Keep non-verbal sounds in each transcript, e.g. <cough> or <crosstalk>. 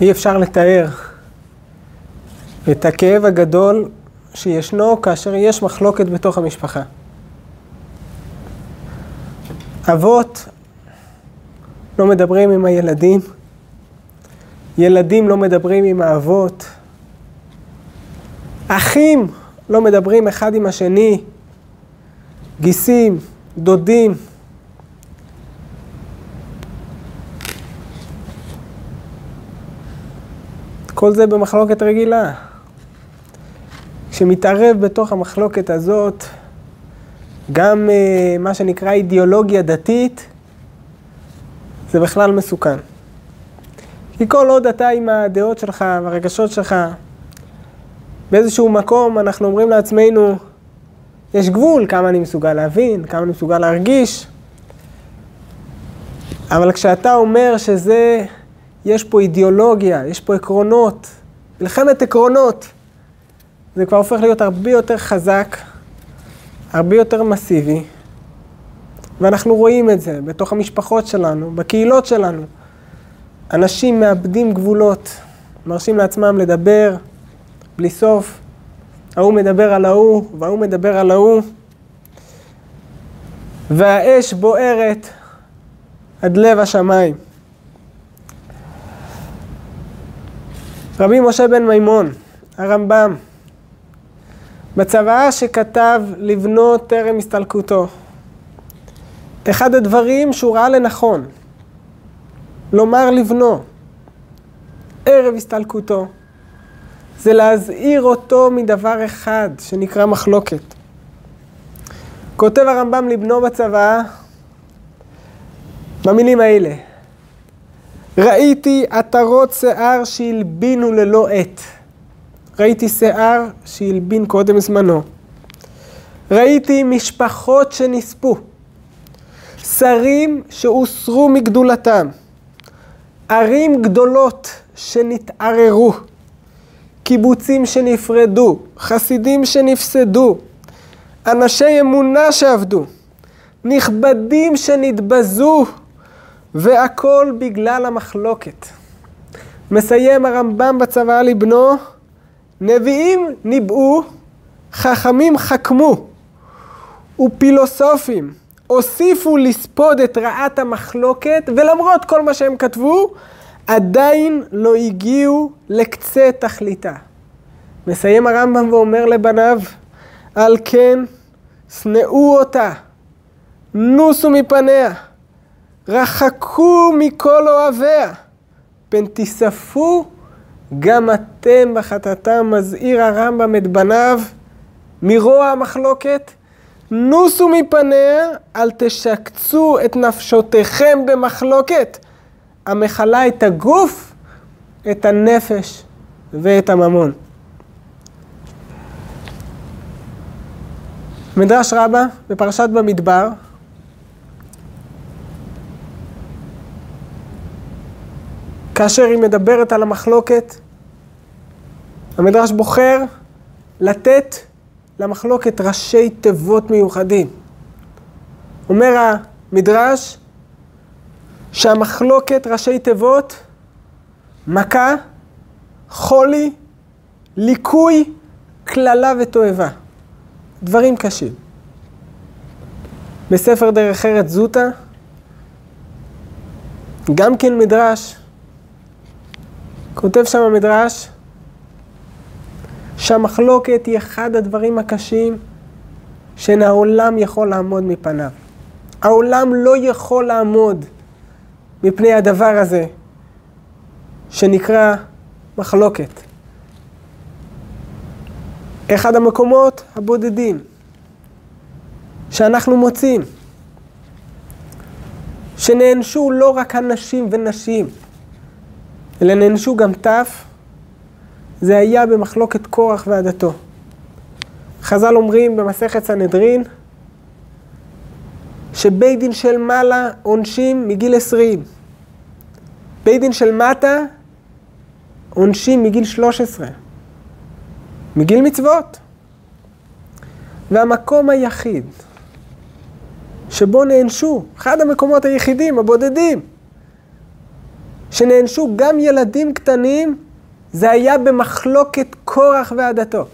אי אפשר לתאר את הכאב הגדול שישנו כאשר יש מחלוקת בתוך המשפחה. אבות לא מדברים עם הילדים, ילדים לא מדברים עם האבות, אחים לא מדברים אחד עם השני, גיסים, דודים. כל זה במחלוקת רגילה. כשמתערב בתוך המחלוקת הזאת גם uh, מה שנקרא אידיאולוגיה דתית, זה בכלל מסוכן. כי כל עוד אתה עם הדעות שלך והרגשות שלך, באיזשהו מקום אנחנו אומרים לעצמנו, יש גבול כמה אני מסוגל להבין, כמה אני מסוגל להרגיש, אבל כשאתה אומר שזה, יש פה אידיאולוגיה, יש פה עקרונות, מלחמת עקרונות, זה כבר הופך להיות הרבה יותר חזק, הרבה יותר מסיבי, ואנחנו רואים את זה בתוך המשפחות שלנו, בקהילות שלנו. אנשים מאבדים גבולות, מרשים לעצמם לדבר בלי סוף. ההוא מדבר על ההוא, וההוא מדבר על ההוא. והאש בוערת עד לב השמיים. רבי משה בן מימון, הרמב"ם, בצוואה שכתב לבנו טרם הסתלקותו, אחד הדברים שהוא ראה לנכון, לומר לבנו, ערב הסתלקותו, זה להזהיר אותו מדבר אחד שנקרא מחלוקת. כותב הרמב"ם לבנו בצבא במילים האלה: ראיתי עטרות שיער שהלבינו ללא עת. ראיתי שיער שהלבין קודם זמנו. ראיתי משפחות שנספו. שרים שהוסרו מגדולתם. ערים גדולות שנתערערו. קיבוצים שנפרדו, חסידים שנפסדו, אנשי אמונה שעבדו, נכבדים שנתבזו, והכל בגלל המחלוקת. מסיים הרמב"ם בצוואה לבנו, נביאים ניבאו, חכמים חכמו, ופילוסופים הוסיפו לספוד את רעת המחלוקת, ולמרות כל מה שהם כתבו, עדיין לא הגיעו לקצה תכליתה. מסיים הרמב"ם ואומר לבניו, על כן, שנאו אותה, נוסו מפניה, רחקו מכל אוהביה, פן תיספו גם אתם בחטאתם, מזהיר הרמב"ם את בניו מרוע המחלוקת, נוסו מפניה, אל תשקצו את נפשותיכם במחלוקת. המכלה את הגוף, את הנפש ואת הממון. מדרש רבה בפרשת במדבר כאשר היא מדברת על המחלוקת, המדרש בוחר לתת למחלוקת ראשי תיבות מיוחדים. אומר המדרש, שהמחלוקת ראשי תיבות, מכה, חולי, ליקוי, קללה ותועבה. דברים קשים. בספר דרך ארץ זוטה, גם כן מדרש, כותב שם המדרש, שהמחלוקת היא אחד הדברים הקשים שאין העולם יכול לעמוד מפניו. העולם לא יכול לעמוד מפני הדבר הזה שנקרא מחלוקת. אחד המקומות הבודדים שאנחנו מוצאים, שנענשו לא רק הנשים ונשים, אלא נענשו גם טף, זה היה במחלוקת קורח ועדתו. חז"ל אומרים במסכת סנהדרין, שבית דין של מעלה עונשים מגיל 20. בית דין של מטה עונשים מגיל 13. מגיל מצוות. והמקום היחיד שבו נענשו, אחד המקומות היחידים, הבודדים, שנענשו גם ילדים קטנים, זה היה במחלוקת קורח ועדתו.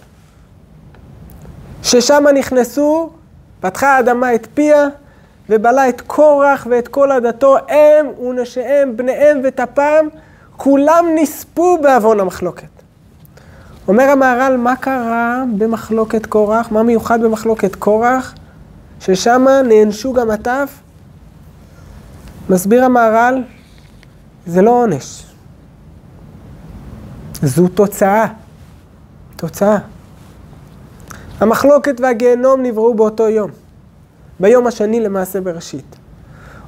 ששם נכנסו, פתחה האדמה את פיה, ובלע את קורח ואת כל עדתו, הם ונשיהם, בניהם וטפם, כולם נספו בעוון המחלוקת. אומר המהר"ל, מה קרה במחלוקת קורח? מה מיוחד במחלוקת קורח? ששם נענשו גם הטף? מסביר המהר"ל, זה לא עונש. זו תוצאה. תוצאה. המחלוקת והגיהנום נבראו באותו יום. ביום השני למעשה בראשית.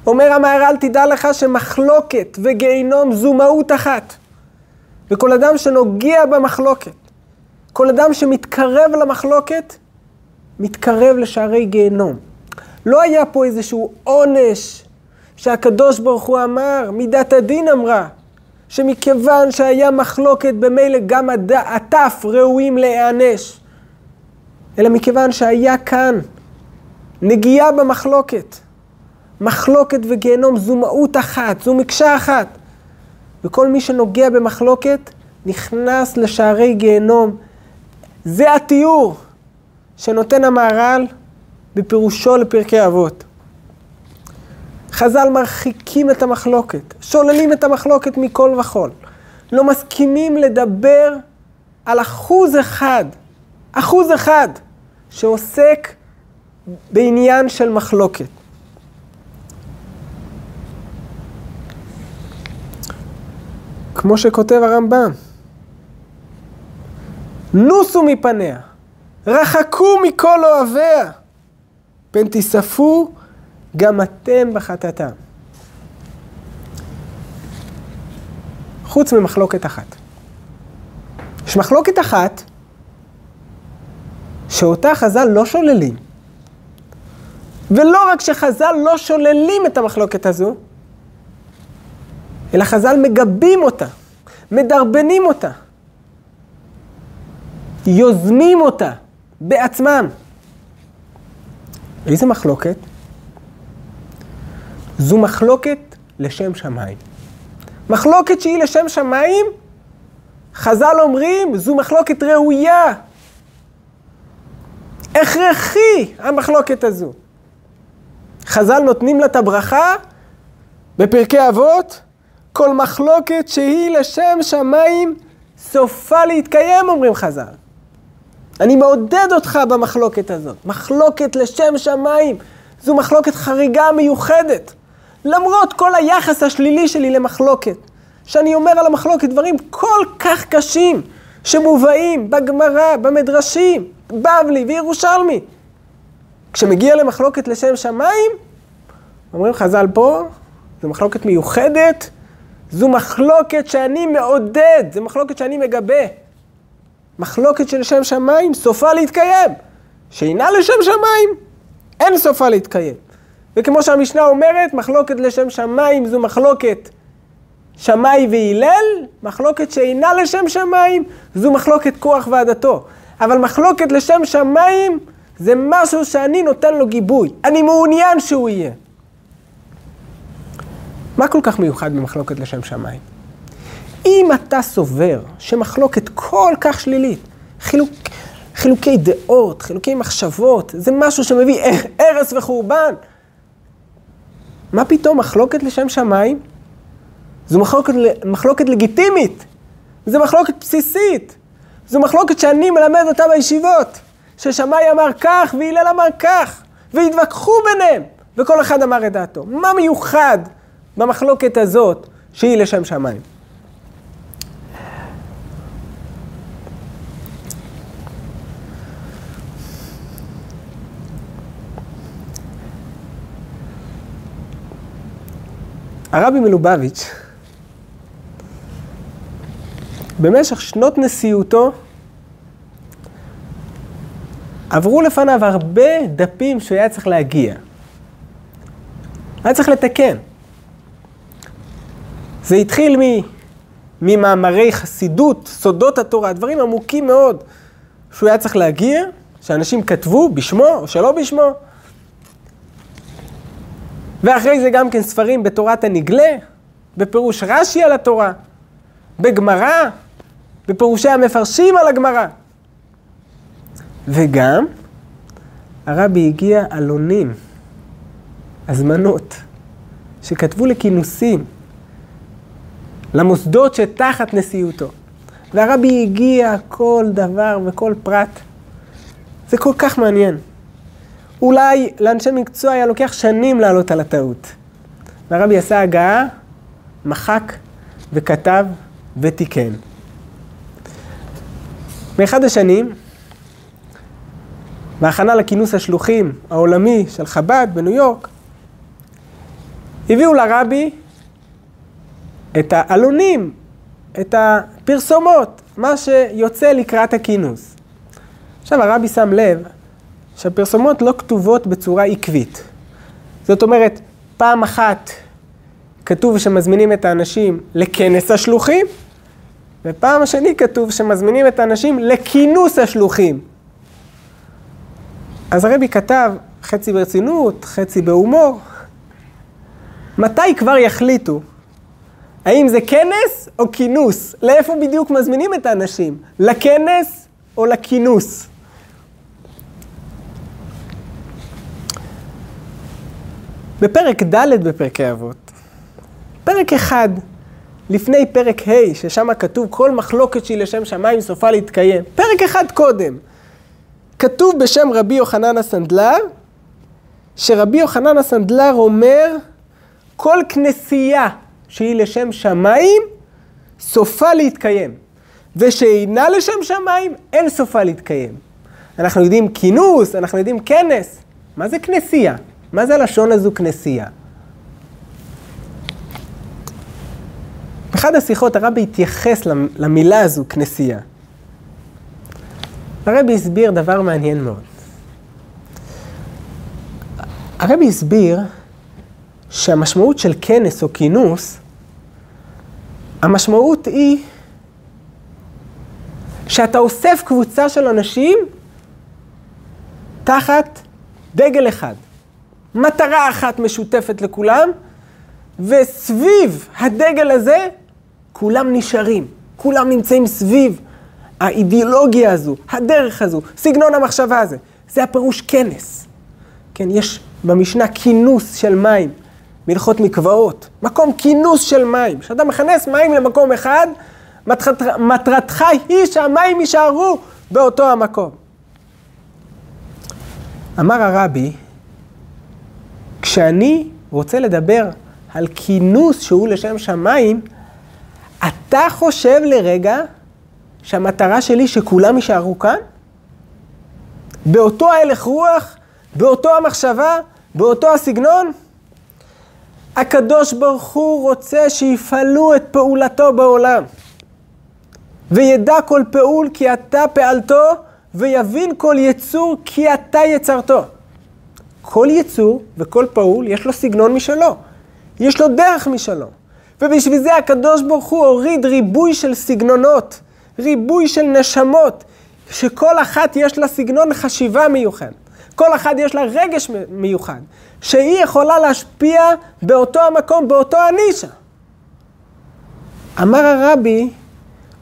אומר המהר"ל, תדע לך שמחלוקת וגיהינום זו מהות אחת. וכל אדם שנוגע במחלוקת, כל אדם שמתקרב למחלוקת, מתקרב לשערי גיהנום. לא היה פה איזשהו עונש שהקדוש ברוך הוא אמר, מידת הדין אמרה, שמכיוון שהיה מחלוקת במילא גם הטף ראויים להיענש, אלא מכיוון שהיה כאן נגיעה במחלוקת. מחלוקת וגיהנום זו מהות אחת, זו מקשה אחת. וכל מי שנוגע במחלוקת נכנס לשערי גיהנום. זה התיאור שנותן המהר"ל בפירושו לפרקי אבות. חז"ל מרחיקים את המחלוקת, שוללים את המחלוקת מכל וכול. לא מסכימים לדבר על אחוז אחד, אחוז אחד, שעוסק בעניין של מחלוקת. כמו שכותב הרמב"ם, נוסו מפניה, רחקו מכל אוהביה, פן תיספו גם אתם בחטאתם. חוץ ממחלוקת אחת. יש מחלוקת אחת שאותה חז"ל לא שוללים. ולא רק שחז"ל לא שוללים את המחלוקת הזו, אלא חז"ל מגבים אותה, מדרבנים אותה, יוזמים אותה בעצמם. איזה מחלוקת? זו מחלוקת לשם שמיים. מחלוקת שהיא לשם שמיים, חז"ל אומרים, זו מחלוקת ראויה. הכרחי המחלוקת הזו. חז"ל נותנים לה את הברכה בפרקי אבות, כל מחלוקת שהיא לשם שמיים סופה להתקיים, אומרים חז"ל. אני מעודד אותך במחלוקת הזאת. מחלוקת לשם שמיים, זו מחלוקת חריגה מיוחדת. למרות כל היחס השלילי שלי למחלוקת, שאני אומר על המחלוקת דברים כל כך קשים, שמובאים בגמרא, במדרשים, בבלי וירושלמי. כשמגיע למחלוקת לשם שמיים, אומרים חז"ל פה, זו מחלוקת מיוחדת, זו מחלוקת שאני מעודד, זו מחלוקת שאני מגבה. מחלוקת של שם שמיים, סופה להתקיים. שאינה לשם שמיים, אין סופה להתקיים. וכמו שהמשנה אומרת, מחלוקת לשם שמיים זו מחלוקת שמאי והלל, מחלוקת שאינה לשם שמיים זו מחלוקת כוח ועדתו. אבל מחלוקת לשם שמיים זה משהו שאני נותן לו גיבוי. אני מעוניין שהוא יהיה. מה כל כך מיוחד במחלוקת לשם שמיים? אם אתה סובר שמחלוקת כל כך שלילית, חילוק, חילוקי דעות, חילוקי מחשבות, זה משהו שמביא הרס וחורבן, מה פתאום מחלוקת לשם שמיים? זו מחלוקת, מחלוקת לגיטימית, זו מחלוקת בסיסית, זו מחלוקת שאני מלמד אותה בישיבות, ששמאי אמר כך והלל אמר כך, והתווכחו ביניהם, וכל אחד אמר את דעתו. מה מיוחד במחלוקת הזאת שהיא לשם שמיים? הרבי מלובביץ', במשך שנות נשיאותו, עברו לפניו הרבה דפים שהוא היה צריך להגיע. היה צריך לתקן. זה התחיל. ממאמרי חסידות, סודות התורה, דברים עמוקים מאוד שהוא היה צריך להגיע, שאנשים כתבו בשמו או שלא בשמו. ואחרי זה גם כן ספרים בתורת הנגלה, בפירוש רש"י על התורה, בגמרא, בפירושי המפרשים על הגמרא. וגם הרבי הגיע עלונים, הזמנות, שכתבו לכינוסים, למוסדות שתחת נשיאותו. והרבי הגיע כל דבר וכל פרט. זה כל כך מעניין. אולי לאנשי מקצוע היה לוקח שנים לעלות על הטעות. והרבי עשה הגעה, מחק וכתב ותיקן. באחד השנים, בהכנה לכינוס השלוחים העולמי של חב"ד בניו יורק, הביאו לרבי את העלונים, את הפרסומות, מה שיוצא לקראת הכינוס. עכשיו הרבי שם לב שהפרסומות לא כתובות בצורה עקבית. זאת אומרת, פעם אחת כתוב שמזמינים את האנשים לכנס השלוחים, ופעם השני כתוב שמזמינים את האנשים לכינוס השלוחים. אז הרבי כתב חצי ברצינות, חצי בהומור. מתי כבר יחליטו? האם זה כנס או כינוס? לאיפה בדיוק מזמינים את האנשים? לכנס או לכינוס? בפרק ד' בפרקי אבות, פרק אחד לפני פרק ה', ששם כתוב כל מחלוקת שהיא לשם שמיים סופה להתקיים, פרק אחד קודם, כתוב בשם רבי יוחנן הסנדלר, שרבי יוחנן הסנדלר אומר, כל כנסייה שהיא לשם שמיים, סופה להתקיים. ושאינה לשם שמיים, אין סופה להתקיים. אנחנו יודעים כינוס, אנחנו יודעים כנס. מה זה כנסייה? מה זה הלשון הזו כנסייה? באחד השיחות הרבי התייחס למילה הזו, כנסייה. הרבי הסביר דבר מעניין מאוד. הרבי הסביר שהמשמעות של כנס או כינוס, המשמעות היא שאתה אוסף קבוצה של אנשים תחת דגל אחד. מטרה אחת משותפת לכולם, וסביב הדגל הזה כולם נשארים, כולם נמצאים סביב האידיאולוגיה הזו, הדרך הזו, סגנון המחשבה הזה. זה הפירוש כנס. כן, יש במשנה כינוס של מים, בהלכות מקוואות, מקום כינוס של מים. כשאתה מכנס מים למקום אחד, מטרת, מטרתך היא שהמים יישארו באותו המקום. אמר הרבי, כשאני רוצה לדבר על כינוס שהוא לשם שמיים, אתה חושב לרגע שהמטרה שלי שכולם יישארו כאן? באותו ההלך רוח? באותו המחשבה? באותו הסגנון? הקדוש ברוך הוא רוצה שיפעלו את פעולתו בעולם. וידע כל פעול כי אתה פעלתו, ויבין כל יצור כי אתה יצרתו. כל יצור וכל פעול יש לו סגנון משלו, יש לו דרך משלו. ובשביל זה הקדוש ברוך הוא הוריד ריבוי של סגנונות, ריבוי של נשמות, שכל אחת יש לה סגנון חשיבה מיוחד. כל אחת יש לה רגש מיוחד, שהיא יכולה להשפיע באותו המקום, באותו הנישה. אמר הרבי,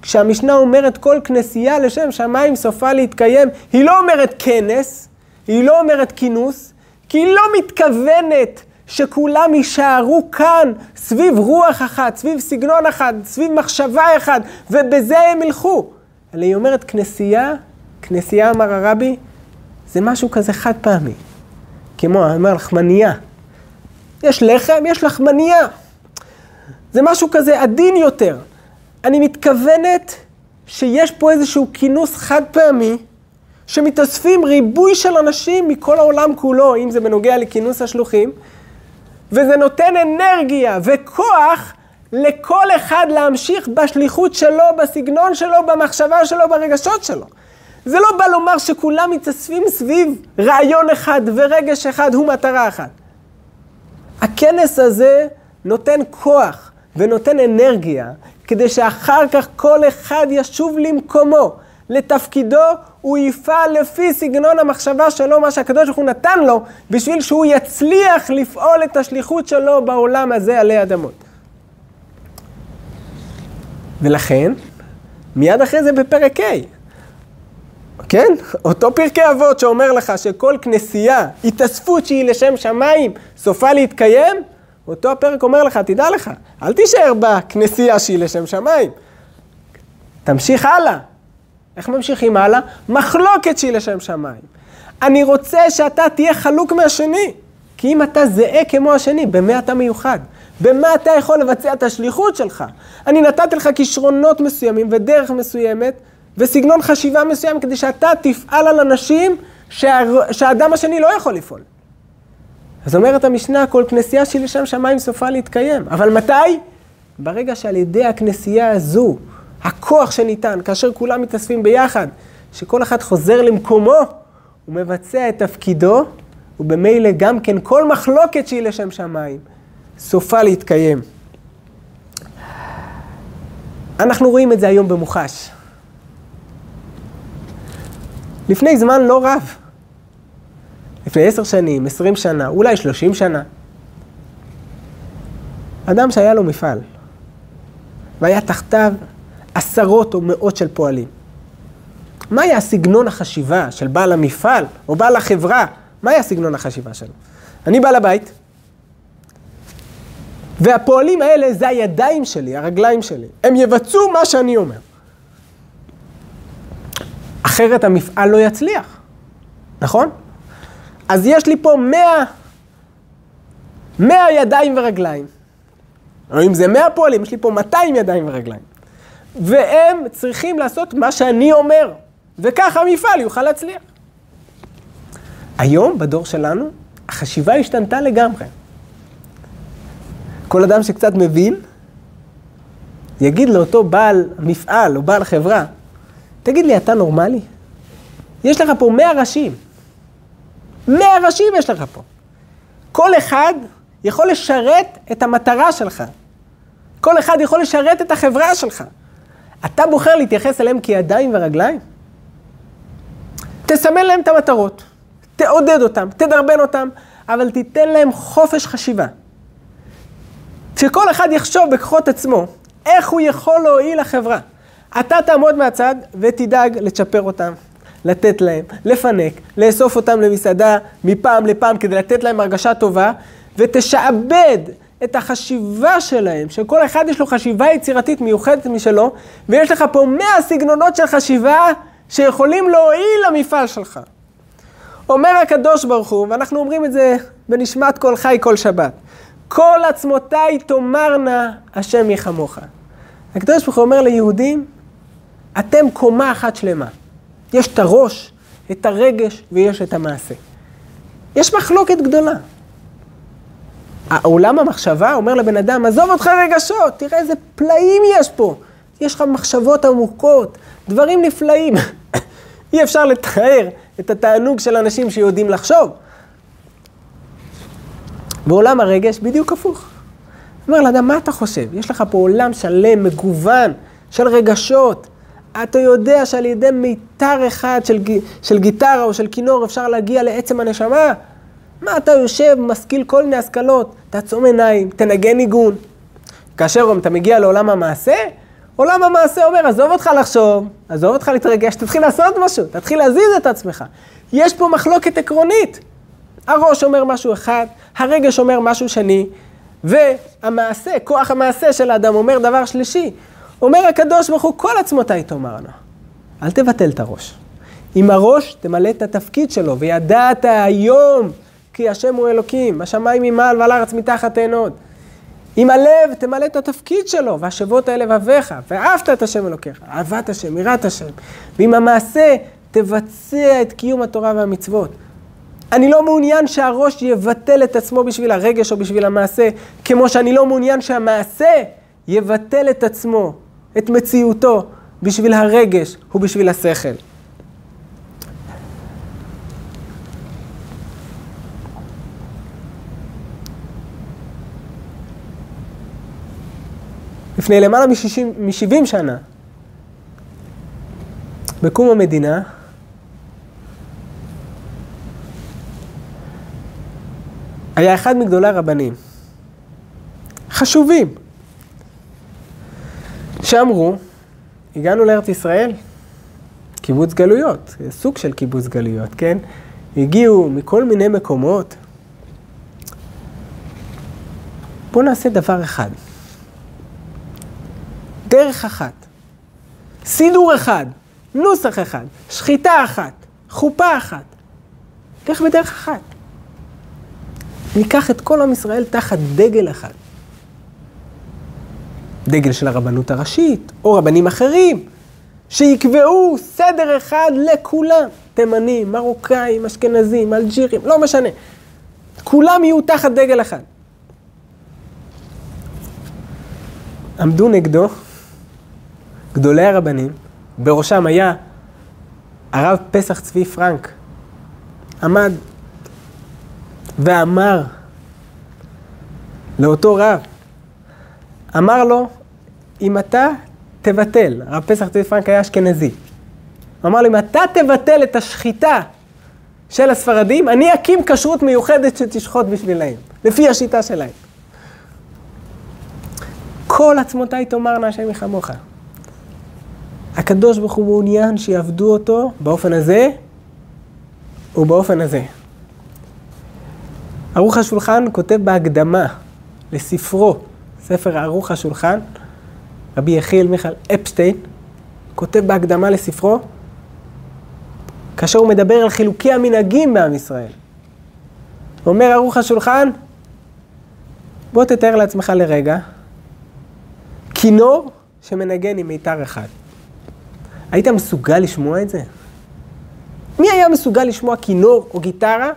כשהמשנה אומרת כל כנסייה לשם שמיים סופה להתקיים, היא לא אומרת כנס, היא לא אומרת כינוס, כי היא לא מתכוונת שכולם יישארו כאן סביב רוח אחת, סביב סגנון אחד, סביב מחשבה אחת, ובזה הם ילכו. אלא היא אומרת כנסייה, כנסייה אמר הרבי, זה משהו כזה חד פעמי. כמו, אמר לחמנייה. יש לחם, יש לחמנייה. זה משהו כזה עדין יותר. אני מתכוונת שיש פה איזשהו כינוס חד פעמי, שמתאספים ריבוי של אנשים מכל העולם כולו, אם זה בנוגע לכינוס השלוחים, וזה נותן אנרגיה וכוח לכל אחד להמשיך בשליחות שלו, בסגנון שלו, במחשבה שלו, ברגשות שלו. זה לא בא לומר שכולם מתאספים סביב רעיון אחד ורגש אחד הוא מטרה אחת. הכנס הזה נותן כוח ונותן אנרגיה כדי שאחר כך כל אחד ישוב למקומו, לתפקידו, הוא יפעל לפי סגנון המחשבה שלו, מה שהקדוש ברוך הוא נתן לו, בשביל שהוא יצליח לפעול את השליחות שלו בעולם הזה עלי אדמות. ולכן, מיד אחרי זה בפרק ה', כן? אותו פרקי אבות שאומר לך שכל כנסייה, התאספות שהיא לשם שמיים, סופה להתקיים, אותו הפרק אומר לך, תדע לך, אל תישאר בכנסייה שהיא לשם שמיים. תמשיך הלאה. איך ממשיכים הלאה? מחלוקת שהיא לשם שמיים. אני רוצה שאתה תהיה חלוק מהשני. כי אם אתה זהה כמו השני, במה אתה מיוחד? במה אתה יכול לבצע את השליחות שלך? אני נתתי לך כישרונות מסוימים ודרך מסוימת וסגנון חשיבה מסוים כדי שאתה תפעל על אנשים שה... שהאדם השני לא יכול לפעול. אז אומרת המשנה, כל כנסייה שהיא לשם שמיים סופה להתקיים. אבל מתי? ברגע שעל ידי הכנסייה הזו, הכוח שניתן, כאשר כולם מתאספים ביחד, שכל אחד חוזר למקומו, הוא מבצע את תפקידו, ובמילא גם כן כל מחלוקת שהיא לשם שמיים, סופה להתקיים. אנחנו רואים את זה היום במוחש. לפני זמן לא רב, לפני עשר שנים, עשרים שנה, אולי שלושים שנה, אדם שהיה לו מפעל, והיה תחתיו עשרות או מאות של פועלים. מה היה סגנון החשיבה של בעל המפעל או בעל החברה? מה היה סגנון החשיבה שלו? אני בעל הבית, והפועלים האלה זה הידיים שלי, הרגליים שלי. הם יבצעו מה שאני אומר. אחרת המפעל לא יצליח, נכון? אז יש לי פה מאה, מאה ידיים ורגליים. או אם זה מאה פועלים, יש לי פה 200 ידיים ורגליים. והם צריכים לעשות מה שאני אומר, וככה המפעל יוכל להצליח. היום, בדור שלנו, החשיבה השתנתה לגמרי. כל אדם שקצת מבין, יגיד לאותו בעל מפעל או בעל חברה, תגיד לי, אתה נורמלי? יש לך פה מאה ראשים. מאה ראשים יש לך פה. כל אחד יכול לשרת את המטרה שלך. כל אחד יכול לשרת את החברה שלך. אתה בוחר להתייחס אליהם כידיים ורגליים? תסמן להם את המטרות, תעודד אותם, תדרבן אותם, אבל תיתן להם חופש חשיבה. שכל אחד יחשוב בכוחות עצמו, איך הוא יכול להועיל לחברה. אתה תעמוד מהצד ותדאג לצ'פר אותם, לתת להם, לפנק, לאסוף אותם למסעדה מפעם לפעם כדי לתת להם הרגשה טובה, ותשעבד את החשיבה שלהם, שכל אחד יש לו חשיבה יצירתית מיוחדת משלו, ויש לך פה מאה סגנונות של חשיבה שיכולים להועיל למפעל שלך. אומר הקדוש ברוך הוא, ואנחנו אומרים את זה בנשמת כל חי כל שבת, כל עצמותיי תאמרנה השם יחמוך. הקדוש ברוך הוא אומר ליהודים, אתם קומה אחת שלמה. יש את הראש, את הרגש ויש את המעשה. יש מחלוקת גדולה. עולם המחשבה אומר לבן אדם, עזוב אותך רגשות, תראה איזה פלאים יש פה. יש לך מחשבות עמוקות, דברים נפלאים. <coughs> אי אפשר לתאר את התענוג של אנשים שיודעים לחשוב. בעולם הרגש בדיוק הפוך. אומר לאדם, מה אתה חושב? יש לך פה עולם שלם, מגוון, של רגשות. אתה יודע שעל ידי מיתר אחד של, של גיטרה או של כינור אפשר להגיע לעצם הנשמה? מה אתה יושב, משכיל כל מיני השכלות, תעצום עיניים, תנגן ניגון. כאשר אתה מגיע לעולם המעשה, עולם המעשה אומר, עזוב אותך לחשוב, עזוב אותך להתרגש, תתחיל לעשות משהו, תתחיל להזיז את עצמך. יש פה מחלוקת עקרונית. הראש אומר משהו אחד, הרגש אומר משהו שני, והמעשה, כוח המעשה של האדם אומר דבר שלישי. אומר הקדוש ברוך הוא, כל עצמותיי תאמרנה. אל תבטל את הראש. עם הראש תמלא את התפקיד שלו, וידעת היום כי השם הוא אלוקים, השמיים ממעל ועל הארץ מתחת אין עוד. עם הלב תמלא את התפקיד שלו, והשבות האלה לבביך, ואהבת את השם אלוקיך, אהבת השם, יראת השם. ועם המעשה תבצע את קיום התורה והמצוות. אני לא מעוניין שהראש יבטל את עצמו בשביל הרגש או בשביל המעשה, כמו שאני לא מעוניין שהמעשה יבטל את עצמו, את מציאותו, בשביל הרגש ובשביל השכל. לפני למעלה מ-70 שנה, בקום המדינה, היה אחד מגדולי הרבנים, חשובים, שאמרו, הגענו לארץ ישראל, קיבוץ גלויות, סוג של קיבוץ גלויות, כן? הגיעו מכל מיני מקומות. בואו נעשה דבר אחד. דרך אחת, סידור אחד, נוסח אחד, שחיטה אחת, חופה אחת. נלך בדרך אחת. ניקח את כל עם ישראל תחת דגל אחד. דגל של הרבנות הראשית, או רבנים אחרים, שיקבעו סדר אחד לכולם. תימנים, מרוקאים, אשכנזים, אלג'ירים, לא משנה. כולם יהיו תחת דגל אחד. עמדו נגדו גדולי הרבנים, בראשם היה הרב פסח צבי פרנק, עמד ואמר לאותו רב, אמר לו, אם אתה תבטל, הרב פסח צבי פרנק היה אשכנזי, אמר לו, אם אתה תבטל את השחיטה של הספרדים, אני אקים כשרות מיוחדת שתשחוט בשבילהם, לפי השיטה שלהם. כל עצמותיי תאמרנה השם יחמוך. הקדוש ברוך הוא מעוניין שיעבדו אותו באופן הזה ובאופן הזה. ערוך השולחן כותב בהקדמה לספרו, ספר ערוך השולחן, רבי יחיאל מיכאל אפשטיין, כותב בהקדמה לספרו, כאשר הוא מדבר על חילוקי המנהגים בעם ישראל. אומר ערוך השולחן, בוא תתאר לעצמך לרגע, כינור שמנגן עם מיתר אחד. היית מסוגל לשמוע את זה? מי היה מסוגל לשמוע כינור או גיטרה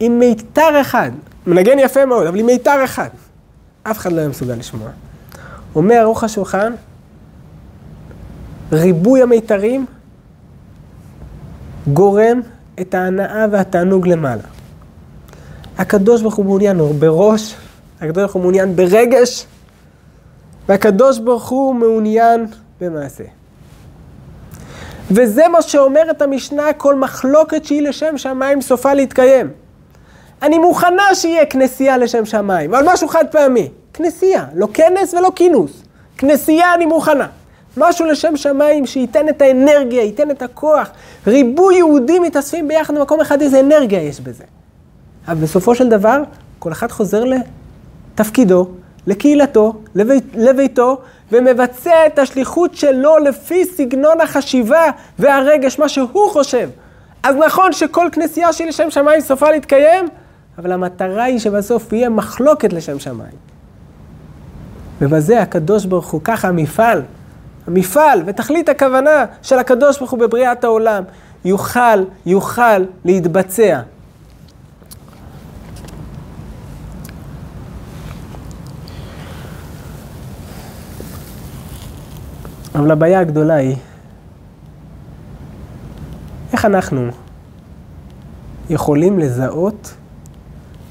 עם מיתר אחד? מנגן יפה מאוד, אבל עם מיתר אחד. אף אחד לא היה מסוגל לשמוע. אומר ערוך השולחן, ריבוי המיתרים גורם את ההנאה והתענוג למעלה. הקדוש ברוך הוא מעוניין בראש, הקדוש ברוך הוא מעוניין ברגש, והקדוש ברוך הוא מעוניין במעשה. וזה מה שאומרת המשנה, כל מחלוקת שהיא לשם שמיים סופה להתקיים. אני מוכנה שיהיה כנסייה לשם שמיים, אבל משהו חד פעמי. כנסייה, לא כנס ולא כינוס. כנסייה אני מוכנה. משהו לשם שמיים שייתן את האנרגיה, ייתן את הכוח. ריבוי יהודים מתאספים ביחד במקום אחד, איזה אנרגיה יש בזה. אבל בסופו של דבר, כל אחד חוזר לתפקידו, לקהילתו, לבית, לביתו, ומבצע את השליחות שלו לפי סגנון החשיבה והרגש, מה שהוא חושב. אז נכון שכל כנסייה שהיא לשם שמיים סופה להתקיים, אבל המטרה היא שבסוף יהיה מחלוקת לשם שמיים. ובזה הקדוש ברוך הוא, ככה המפעל, המפעל ותכלית הכוונה של הקדוש ברוך הוא בבריאת העולם, יוכל, יוכל להתבצע. אבל הבעיה הגדולה היא, איך אנחנו יכולים לזהות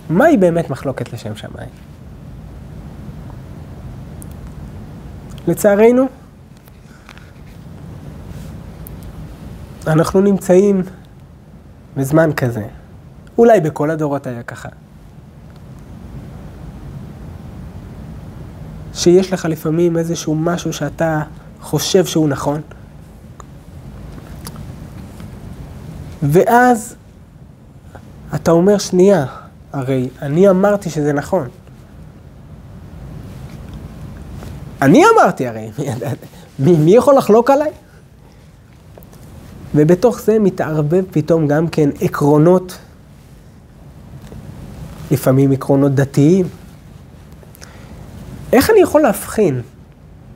מהי באמת מחלוקת לשם שמיים? לצערנו, אנחנו נמצאים בזמן כזה. אולי בכל הדורות היה ככה. שיש לך לפעמים איזשהו משהו שאתה חושב שהוא נכון, ואז אתה אומר, שנייה, הרי אני אמרתי שזה נכון. אני אמרתי הרי, מי, מי יכול לחלוק עליי? ובתוך זה מתערבב פתאום גם כן עקרונות, לפעמים עקרונות דתיים. איך אני יכול להבחין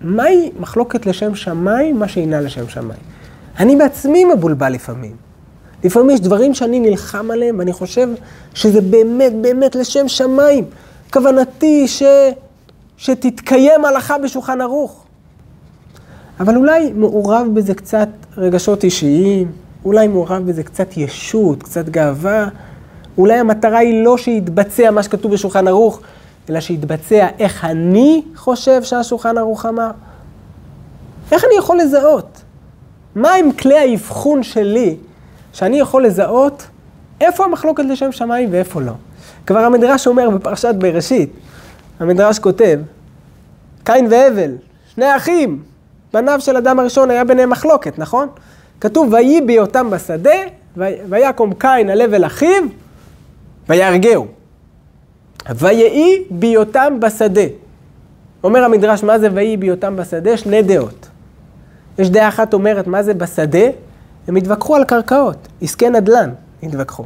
מהי מחלוקת לשם שמיים, מה שאינה לשם שמיים? אני בעצמי מבולבל לפעמים. לפעמים יש דברים שאני נלחם עליהם, ואני חושב שזה באמת באמת לשם שמיים. כוונתי ש... שתתקיים הלכה בשולחן ערוך. אבל אולי מעורב בזה קצת רגשות אישיים, אולי מעורב בזה קצת ישות, קצת גאווה. אולי המטרה היא לא שיתבצע מה שכתוב בשולחן ערוך, אלא שיתבצע איך אני חושב שהשולחן ערוך אמר. איך אני יכול לזהות? מה הם כלי האבחון שלי, שאני יכול לזהות איפה המחלוקת לשם שמיים ואיפה לא? כבר המדרש אומר בפרשת בראשית, המדרש כותב, קין והבל, שני אחים, בניו של אדם הראשון היה ביניהם מחלוקת, נכון? כתוב, ויהי בהיותם בשדה, ויקום קין על הבל אחיו, ויהרגהו. ויהי בהיותם בשדה. אומר המדרש, מה זה ויהי בהיותם בשדה? שני דעות. יש דעה אחת אומרת, מה זה בשדה? הם התווכחו על קרקעות, עסקי נדל"ן התווכחו.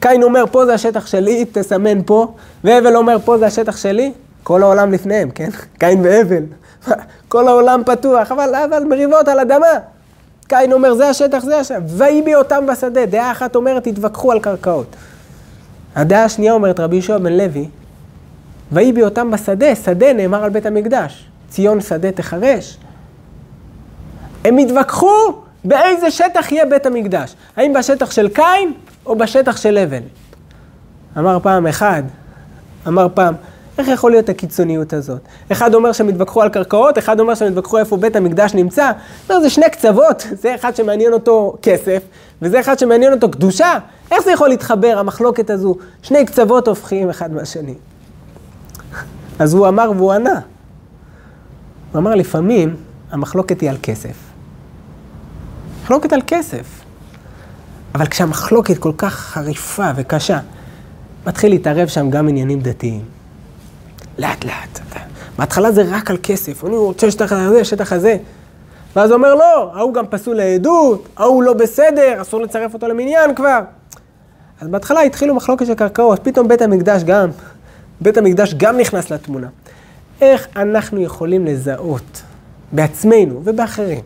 קין אומר, פה זה השטח שלי, תסמן פה, והבל אומר, פה זה השטח שלי, כל העולם לפניהם, כן? <laughs> קין והבל. <laughs> כל העולם פתוח, אבל, אבל מריבות על אדמה. קין אומר, זה השטח, זה השטח. ויהי בהיותם בשדה. דעה אחת אומרת, התווכחו על קרקעות. הדעה השנייה אומרת, רבי יהושע בן לוי, ויהי בהיותם בשדה, שדה נאמר על בית המקדש. ציון שדה תחרש. הם התווכחו באיזה שטח יהיה בית המקדש. האם בשטח של קין או בשטח של הבל. אמר פעם אחד, אמר פעם, איך יכול להיות הקיצוניות הזאת? אחד אומר שהם התווכחו על קרקעות, אחד אומר שהם התווכחו איפה בית המקדש נמצא. זה שני קצוות, זה אחד שמעניין אותו כסף, וזה אחד שמעניין אותו קדושה. איך זה יכול להתחבר, המחלוקת הזו? שני קצוות הופכים אחד מהשני. אז הוא אמר והוא ענה. הוא אמר, לפעמים המחלוקת היא על כסף. מחלוקת על כסף. אבל כשהמחלוקת כל כך חריפה וקשה, מתחיל להתערב שם גם עניינים דתיים. לאט לאט. בהתחלה זה רק על כסף, אני רוצה שטח הזה, שטח הזה. ואז הוא אומר, לא, ההוא גם פסול לעדות, ההוא לא בסדר, אסור לצרף אותו למניין כבר. אז בהתחלה התחילו מחלוקת של קרקעות, פתאום בית המקדש גם, בית המקדש גם נכנס לתמונה. איך אנחנו יכולים לזהות בעצמנו ובאחרים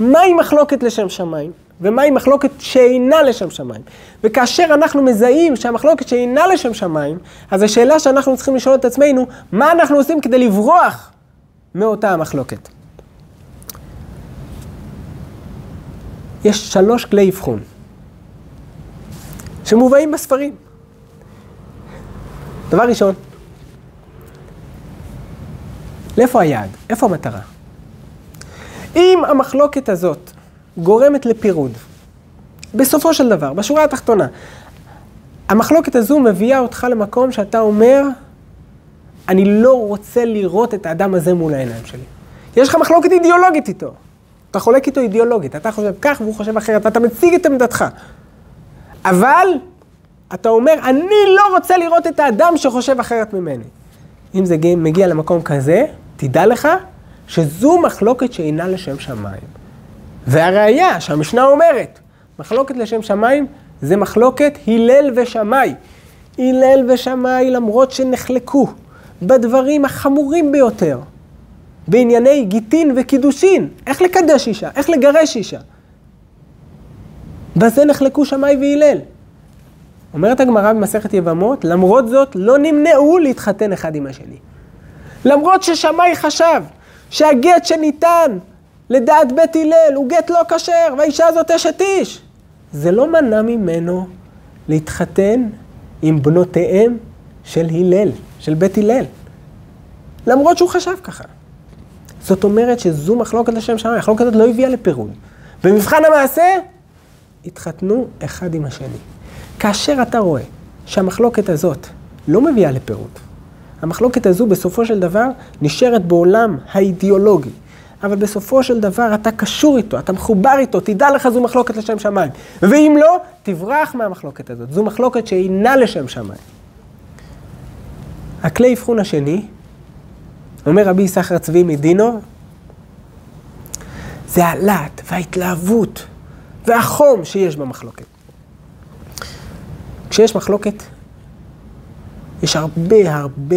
מהי מחלוקת לשם שמיים ומהי מחלוקת שאינה לשם שמיים. וכאשר אנחנו מזהים שהמחלוקת שאינה לשם שמיים, אז השאלה שאנחנו צריכים לשאול את עצמנו, מה אנחנו עושים כדי לברוח מאותה המחלוקת? יש שלוש כלי אבחון שמובאים בספרים. דבר ראשון, לאיפה היעד? איפה המטרה? אם המחלוקת הזאת גורמת לפירוד. בסופו של דבר, בשורה התחתונה, המחלוקת הזו מביאה אותך למקום שאתה אומר, אני לא רוצה לראות את האדם הזה מול העיניים שלי. יש לך מחלוקת אידיאולוגית איתו. אתה חולק איתו אידיאולוגית, אתה חושב כך והוא חושב אחרת, אתה מציג את עמדתך. אבל אתה אומר, אני לא רוצה לראות את האדם שחושב אחרת ממני. אם זה מגיע למקום כזה, תדע לך שזו מחלוקת שאינה לשם שמיים. והראיה שהמשנה אומרת, מחלוקת לשם שמיים זה מחלוקת הלל ושמאי. הלל ושמאי למרות שנחלקו בדברים החמורים ביותר, בענייני גיטין וקידושין, איך לקדש אישה, איך לגרש אישה. בזה נחלקו שמאי והלל. אומרת הגמרא במסכת יבמות, למרות זאת לא נמנעו להתחתן אחד עם השני. למרות ששמאי חשב שהגט שניתן לדעת בית הלל, הוא גט לא כשר, והאישה הזאת אשת איש. זה לא מנע ממנו להתחתן עם בנותיהם של הלל, של בית הלל. למרות שהוא חשב ככה. זאת אומרת שזו מחלוקת לשם שמיים, המחלוקת הזאת לא הביאה לפירוד. במבחן המעשה, התחתנו אחד עם השני. כאשר אתה רואה שהמחלוקת הזאת לא מביאה לפירוד, המחלוקת הזו בסופו של דבר נשארת בעולם האידיאולוגי, אבל בסופו של דבר אתה קשור איתו, אתה מחובר איתו, תדע לך זו מחלוקת לשם שמיים. ואם לא, תברח מהמחלוקת הזאת. זו מחלוקת שאינה לשם שמיים. הכלי אבחון השני, אומר רבי יששכר צבי מדינו, זה הלהט וההתלהבות והחום שיש במחלוקת. כשיש מחלוקת, יש הרבה הרבה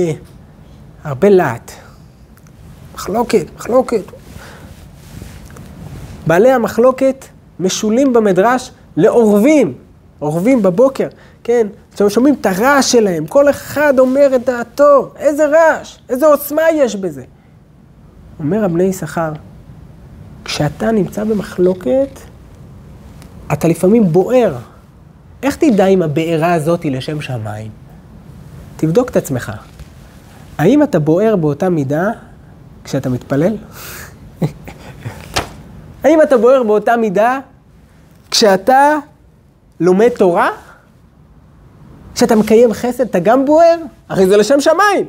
הרבה להט. מחלוקת, מחלוקת, בעלי המחלוקת משולים במדרש לעורבים, עורבים בבוקר, כן? אתם שומעים את הרעש שלהם, כל אחד אומר את דעתו, איזה רעש, איזה עוצמה יש בזה. אומר הבני יששכר, כשאתה נמצא במחלוקת, אתה לפעמים בוער. איך תדע אם הבעירה הזאת היא לשם שמיים? תבדוק את עצמך. האם אתה בוער באותה מידה כשאתה מתפלל? <laughs> האם אתה בוער באותה מידה כשאתה לומד תורה? כשאתה מקיים חסד, אתה גם בוער? הרי זה לשם שמיים.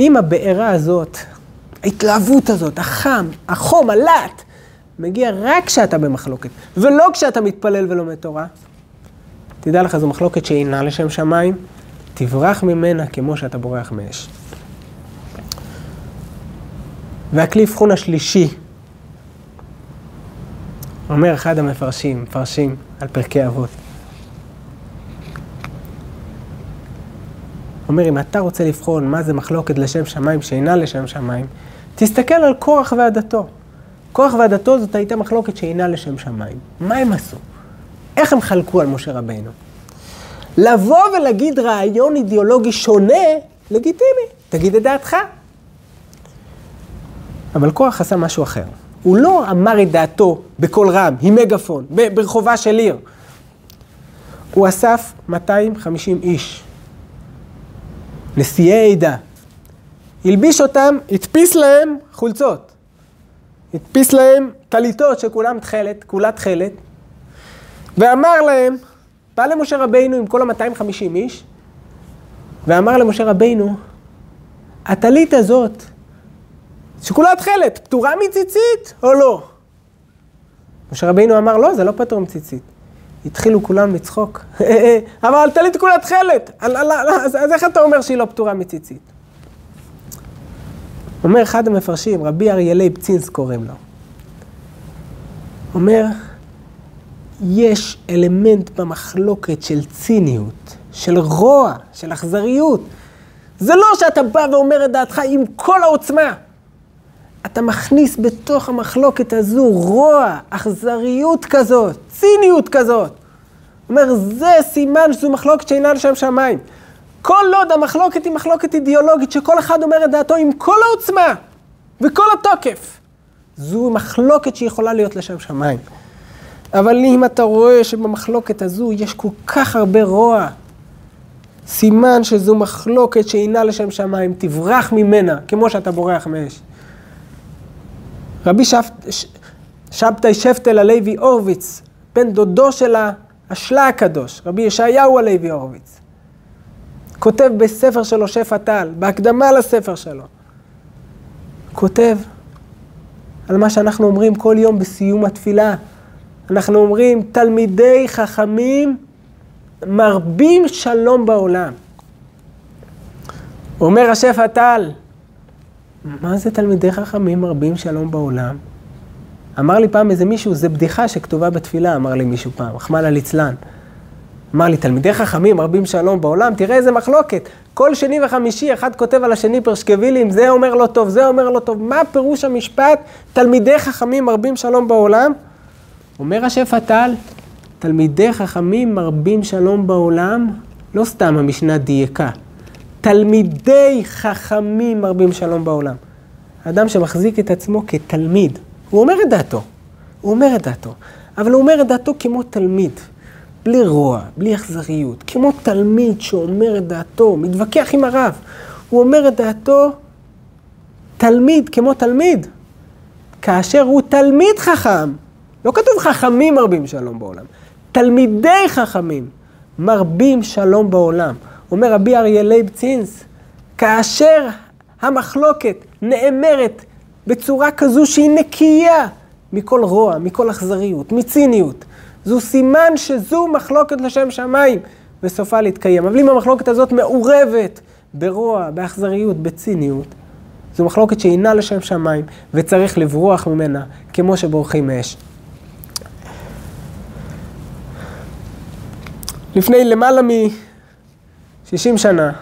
אם הבעירה הזאת ההתלהבות הזאת, החם, החום, הלהט, מגיע רק כשאתה במחלוקת, ולא כשאתה מתפלל ולומד תורה. תדע לך, זו מחלוקת שאינה לשם שמיים, תברח ממנה כמו שאתה בורח מאש. והכלי אבחון השלישי, אומר אחד המפרשים, מפרשים על פרקי אבות. אומר, אם אתה רוצה לבחון מה זה מחלוקת לשם שמיים שאינה לשם שמיים, תסתכל על קורח ועדתו. קורח ועדתו זאת הייתה מחלוקת שאינה לשם שמיים. מה הם עשו? איך הם חלקו על משה רבינו? לבוא ולהגיד רעיון אידיאולוגי שונה, לגיטימי, תגיד את דעתך. אבל קורח עשה משהו אחר. הוא לא אמר את דעתו בקול רם, עם מגפון, ברחובה של עיר. הוא אסף 250 איש, נשיאי עדה. הלביש אותם, הדפיס להם חולצות. הדפיס להם טליתות שכולם תכלת, כולה תכלת, ואמר להם, בא למשה רבינו עם כל ה-250 איש, ואמר למשה רבינו, הטלית הזאת, שכולה תכלת, פטורה מציצית או לא? משה רבינו אמר, לא, זה לא פטור מציצית. התחילו כולם לצחוק. אבל טלית כולה תכלת, אז איך אתה אומר שהיא לא פטורה מציצית? אומר אחד המפרשים, רבי אריה לייב צינס קוראים לו. אומר, יש אלמנט במחלוקת של ציניות, של רוע, של אכזריות. זה לא שאתה בא ואומר את דעתך עם כל העוצמה. אתה מכניס בתוך המחלוקת הזו רוע, אכזריות כזאת, ציניות כזאת. אומר, זה סימן שזו מחלוקת שאינה לשם שמיים. כל עוד המחלוקת היא מחלוקת אידיאולוגית, שכל אחד אומר את דעתו עם כל העוצמה וכל התוקף, זו מחלוקת שיכולה להיות לשם שמיים. אבל אם אתה רואה שבמחלוקת הזו יש כל כך הרבה רוע, סימן שזו מחלוקת שאינה לשם שמיים, תברח ממנה, כמו שאתה בורח מאש. רבי. שבתאי שפטל הלוי הורוביץ, בן דודו של השלה הקדוש, רבי ישעיהו הלוי הורוביץ, כותב בספר שלו שפע טל, בהקדמה לספר שלו, כותב על מה שאנחנו אומרים כל יום בסיום התפילה. אנחנו אומרים, תלמידי חכמים מרבים שלום בעולם. אומר השפע טל, מה זה תלמידי חכמים מרבים שלום בעולם? אמר לי פעם איזה מישהו, זה בדיחה שכתובה בתפילה, אמר לי מישהו פעם, רחמנא ליצלן. אמר לי, תלמידי חכמים מרבים שלום בעולם, תראה איזה מחלוקת. כל שני וחמישי אחד כותב על השני פרשקווילים, זה אומר לא טוב, זה אומר לא טוב. מה פירוש המשפט, תלמידי חכמים מרבים שלום בעולם? אומר השפע טל, תלמידי חכמים מרבים שלום בעולם, לא סתם המשנה דייקה. תלמידי חכמים מרבים שלום בעולם. אדם שמחזיק את עצמו כתלמיד, הוא אומר את דעתו, הוא אומר את דעתו, אבל הוא אומר את דעתו כמו תלמיד, בלי רוע, בלי אכזריות, כמו תלמיד שאומר את דעתו, מתווכח עם הרב, הוא אומר את דעתו תלמיד כמו תלמיד, כאשר הוא תלמיד חכם, לא כתוב חכמים מרבים שלום בעולם, תלמידי חכמים מרבים שלום בעולם. אומר רבי אריה לייב צינס, כאשר המחלוקת נאמרת בצורה כזו שהיא נקייה מכל רוע, מכל אכזריות, מציניות, זו סימן שזו מחלוקת לשם שמיים, וסופה להתקיים. אבל אם המחלוקת הזאת מעורבת ברוע, באכזריות, בציניות, זו מחלוקת שאינה לשם שמיים, וצריך לברוח ממנה, כמו שבורחים מאש. לפני למעלה מ-60 שנה,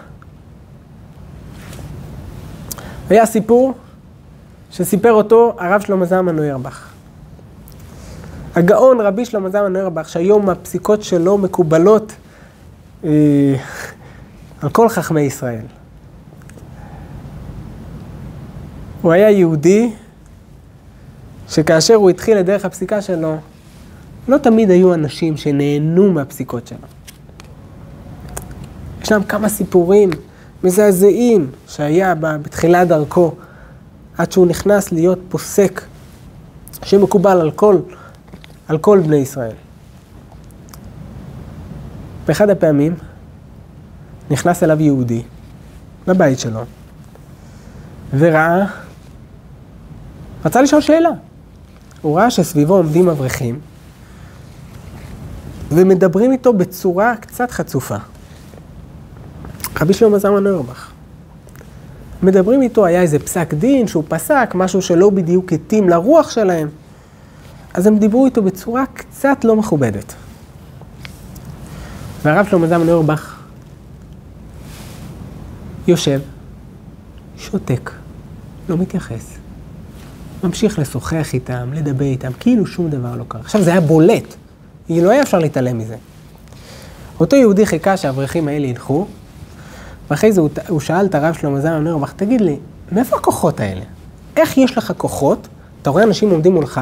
היה סיפור שסיפר אותו הרב שלמה זלמן נוירבך. הגאון רבי שלמה זלמן נוירבך, שהיום הפסיקות שלו מקובלות אה, על כל חכמי ישראל. הוא היה יהודי שכאשר הוא התחיל את דרך הפסיקה שלו, לא תמיד היו אנשים שנהנו מהפסיקות שלו. ישנם כמה סיפורים מזעזעים שהיה בתחילת דרכו, עד שהוא נכנס להיות פוסק שמקובל על כל, על כל בני ישראל. באחד הפעמים נכנס אליו יהודי לבית שלו וראה רצה לשאול שאלה. הוא ראה שסביבו עומדים אברכים, ומדברים איתו בצורה קצת חצופה. רבי שלמה זלמן אוירבך. מדברים איתו, היה איזה פסק דין שהוא פסק, משהו שלא בדיוק התאים לרוח שלהם. אז הם דיברו איתו בצורה קצת לא מכובדת. והרב שלמה זלמן אוירבך יושב, שותק, לא מתייחס. ממשיך לשוחח איתם, לדבר איתם, כאילו שום דבר לא קרה. עכשיו זה היה בולט, לא היה אפשר להתעלם מזה. אותו יהודי חיכה שהאברכים האלה ילכו, ואחרי זה הוא, הוא שאל את הרב שלמה זלמן אוירבך, תגיד לי, מאיפה הכוחות האלה? איך יש לך כוחות? אתה רואה אנשים עומדים מולך,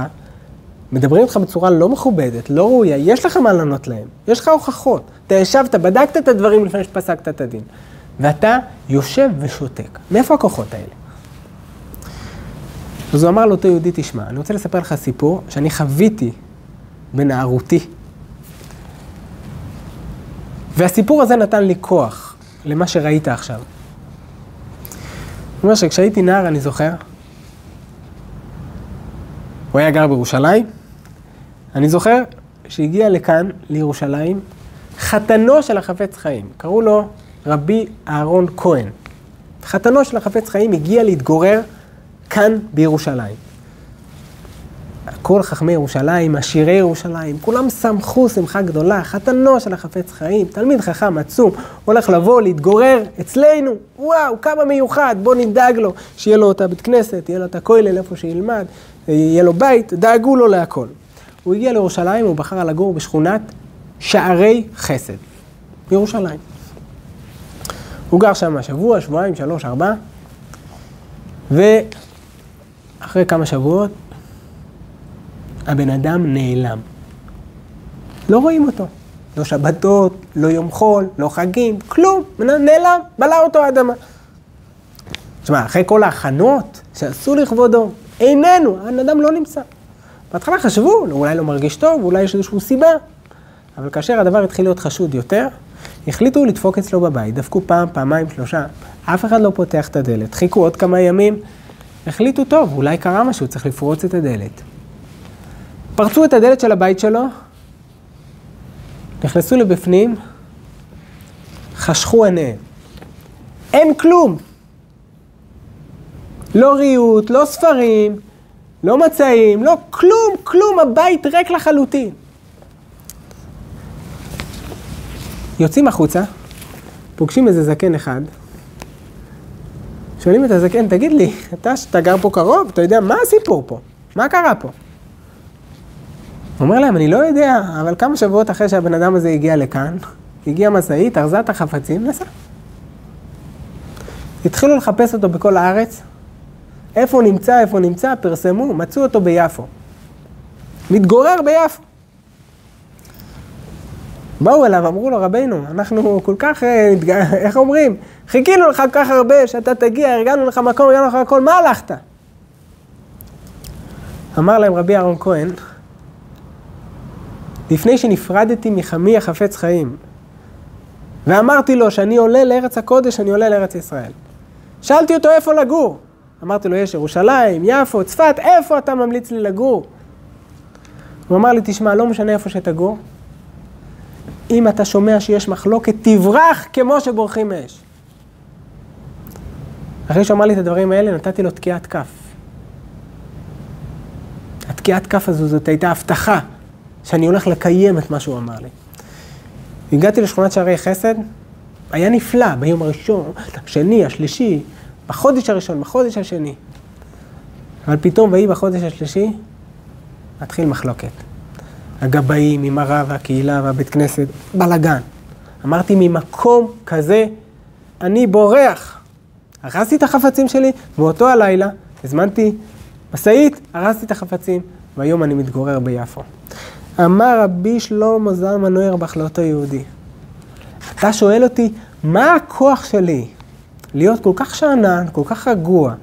מדברים איתך בצורה לא מכובדת, לא ראויה, יש לך מה לענות להם, יש לך הוכחות. אתה ישבת, בדקת את הדברים לפני שפסקת את הדין, ואתה יושב ושותק. מאיפה הכוחות האלה? אז הוא אמר לאותו יהודי, תשמע, אני רוצה לספר לך סיפור שאני חוויתי בנערותי. והסיפור הזה נתן לי כוח למה שראית עכשיו. הוא אומר שכשהייתי נער, אני זוכר, הוא היה גר בירושלים, אני זוכר שהגיע לכאן, לירושלים, חתנו של החפץ חיים, קראו לו רבי אהרון כהן. חתנו של החפץ חיים הגיע להתגורר כאן בירושלים. כל חכמי ירושלים, עשירי ירושלים, כולם שמחו שמחה גדולה, חתנו של החפץ חיים, תלמיד חכם עצום, הולך לבוא, להתגורר אצלנו, וואו, כמה מיוחד, בוא נדאג לו, שיהיה לו את הבית כנסת, יהיה לו את הכולל איפה שילמד, יהיה לו בית, דאגו לו להכל. הוא הגיע לירושלים, הוא בחר לגור בשכונת שערי חסד, בירושלים. הוא גר שם שבוע, שבועיים, שלוש, ארבע, ואחרי כמה שבועות הבן אדם נעלם. לא רואים אותו. לא שבתות, לא יום חול, לא חגים, כלום, נעלם, בלע אותו האדמה. תשמע, אחרי כל ההכנות שעשו לכבודו, איננו, הבן אדם לא נמצא. בהתחלה חשבו, אולי לא מרגיש טוב, אולי יש איזושהי סיבה. אבל כאשר הדבר התחיל להיות חשוד יותר, החליטו לדפוק אצלו בבית, דפקו פעם, פעמיים, שלושה, אף אחד לא פותח את הדלת. חיכו עוד כמה ימים, החליטו, טוב, אולי קרה משהו, צריך לפרוץ את הדלת. פרצו את הדלת של הבית שלו, נכנסו לבפנים, חשכו עיניהם. אין כלום. לא ריהוט, לא ספרים, לא מצעים, לא כלום, כלום, הבית ריק לחלוטין. יוצאים החוצה, פוגשים איזה זקן אחד, שואלים את הזקן, תגיד לי, אתה שאתה גר פה קרוב, אתה יודע מה הסיפור פה? מה קרה פה? אומר להם, אני לא יודע, אבל כמה שבועות אחרי שהבן אדם הזה הגיע לכאן, הגיעה משאית, ארזה את החפצים, נסע. התחילו לחפש אותו בכל הארץ, איפה הוא נמצא, איפה הוא נמצא, פרסמו, מצאו אותו ביפו. מתגורר ביפו. באו אליו, אמרו לו, רבינו, אנחנו כל כך, אה, <laughs> איך אומרים, חיכינו לך כל כך הרבה שאתה תגיע, ארגנו לך מקום, ארגנו לך הכל, מה הלכת? אמר להם רבי אהרון כהן, לפני שנפרדתי מחמי החפץ חיים, ואמרתי לו שאני עולה לארץ הקודש, אני עולה לארץ ישראל. שאלתי אותו איפה לגור. אמרתי לו, יש ירושלים, יפו, צפת, איפה אתה ממליץ לי לגור? הוא אמר לי, תשמע, לא משנה איפה שתגור, אם אתה שומע שיש מחלוקת, תברח כמו שבורחים מאש. אחרי שהוא אמר לי את הדברים האלה, נתתי לו תקיעת כף. התקיעת כף הזו, זאת הייתה הבטחה שאני הולך לקיים את מה שהוא אמר לי. הגעתי לשכונת שערי חסד, היה נפלא ביום הראשון, השני, השלישי, בחודש הראשון, בחודש השני. אבל פתאום, ויהי בחודש השלישי, מתחיל מחלוקת. הגבאים עם הרב והקהילה והבית כנסת, בלאגן. אמרתי, ממקום כזה אני בורח. הרסתי את החפצים שלי, באותו הלילה הזמנתי משאית, הרסתי את החפצים, והיום אני מתגורר ביפו. אמר רבי שלמה זלמן נוירבך לאותו יהודי, אתה שואל אותי, מה הכוח שלי להיות כל כך שאנן, כל כך רגוע,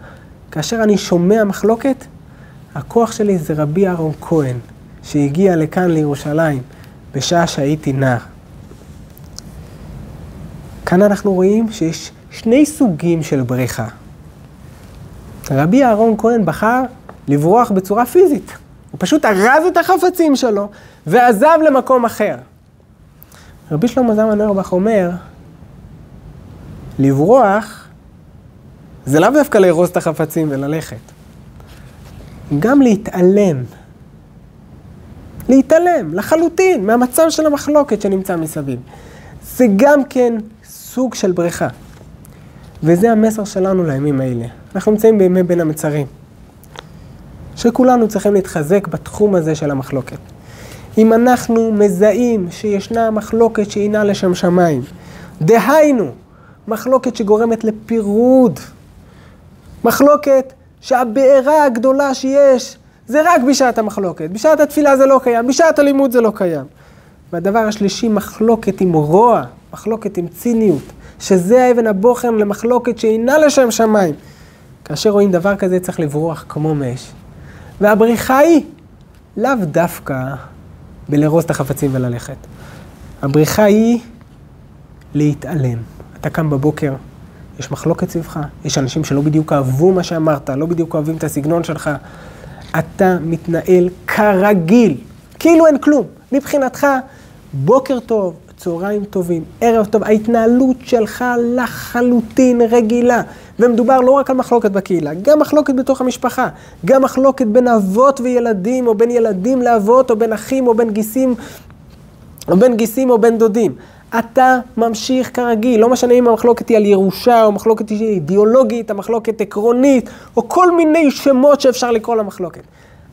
כאשר אני שומע מחלוקת? הכוח שלי זה רבי אהרון כהן, שהגיע לכאן לירושלים בשעה שהייתי נער. כאן אנחנו רואים שיש שני סוגים של בריחה. רבי אהרון כהן בחר לברוח בצורה פיזית. הוא פשוט ארז את החפצים שלו ועזב למקום אחר. רבי שלמה זלמן אוירבך אומר, לברוח זה לאו דווקא לארוז את החפצים וללכת. גם להתעלם. להתעלם לחלוטין מהמצב של המחלוקת שנמצא מסביב. זה גם כן סוג של בריכה. וזה המסר שלנו לימים האלה. אנחנו נמצאים בימי בין המצרים. שכולנו צריכים להתחזק בתחום הזה של המחלוקת. אם אנחנו מזהים שישנה מחלוקת שאינה לשם שמיים, דהיינו, מחלוקת שגורמת לפירוד, מחלוקת שהבעירה הגדולה שיש זה רק בשעת המחלוקת, בשעת התפילה זה לא קיים, בשעת הלימוד זה לא קיים. והדבר השלישי, מחלוקת עם רוע, מחלוקת עם ציניות, שזה האבן הבוחן למחלוקת שאינה לשם שמיים. כאשר רואים דבר כזה צריך לברוח כמו מאש. והבריחה היא לאו דווקא בלארוז את החפצים וללכת. הבריחה היא להתעלם. אתה קם בבוקר, יש מחלוקת סביבך, יש אנשים שלא בדיוק אהבו מה שאמרת, לא בדיוק אוהבים את הסגנון שלך. אתה מתנהל כרגיל, כאילו אין כלום. מבחינתך, בוקר טוב, צהריים טובים, ערב טוב, ההתנהלות שלך לחלוטין רגילה. ומדובר לא רק על מחלוקת בקהילה, גם מחלוקת בתוך המשפחה, גם מחלוקת בין אבות וילדים, או בין ילדים לאבות, או בין אחים, או בין גיסים, או בין גיסים, או בין דודים. אתה ממשיך כרגיל, לא משנה אם המחלוקת היא על ירושה, או מחלוקת אידיאולוגית, המחלוקת עקרונית, או כל מיני שמות שאפשר לקרוא למחלוקת.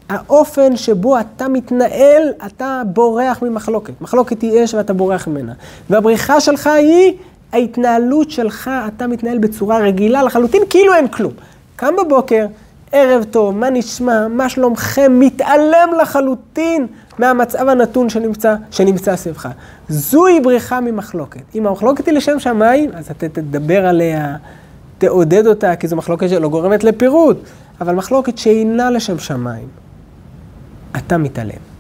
האופן שבו אתה מתנהל, אתה בורח ממחלוקת. מחלוקת היא אש ואתה בורח ממנה. והבריחה שלך היא ההתנהלות שלך, אתה מתנהל בצורה רגילה לחלוטין, כאילו אין כלום. קם בבוקר, ערב טוב, מה נשמע, מה שלומכם, מתעלם לחלוטין מהמצב הנתון שנמצא, שנמצא סביבך. זוהי בריחה ממחלוקת. אם המחלוקת היא לשם שמיים, אז אתה תדבר עליה, תעודד אותה, כי זו מחלוקת שלא גורמת לפירוד. אבל מחלוקת שאינה לשם שמיים, אתה מתעלם.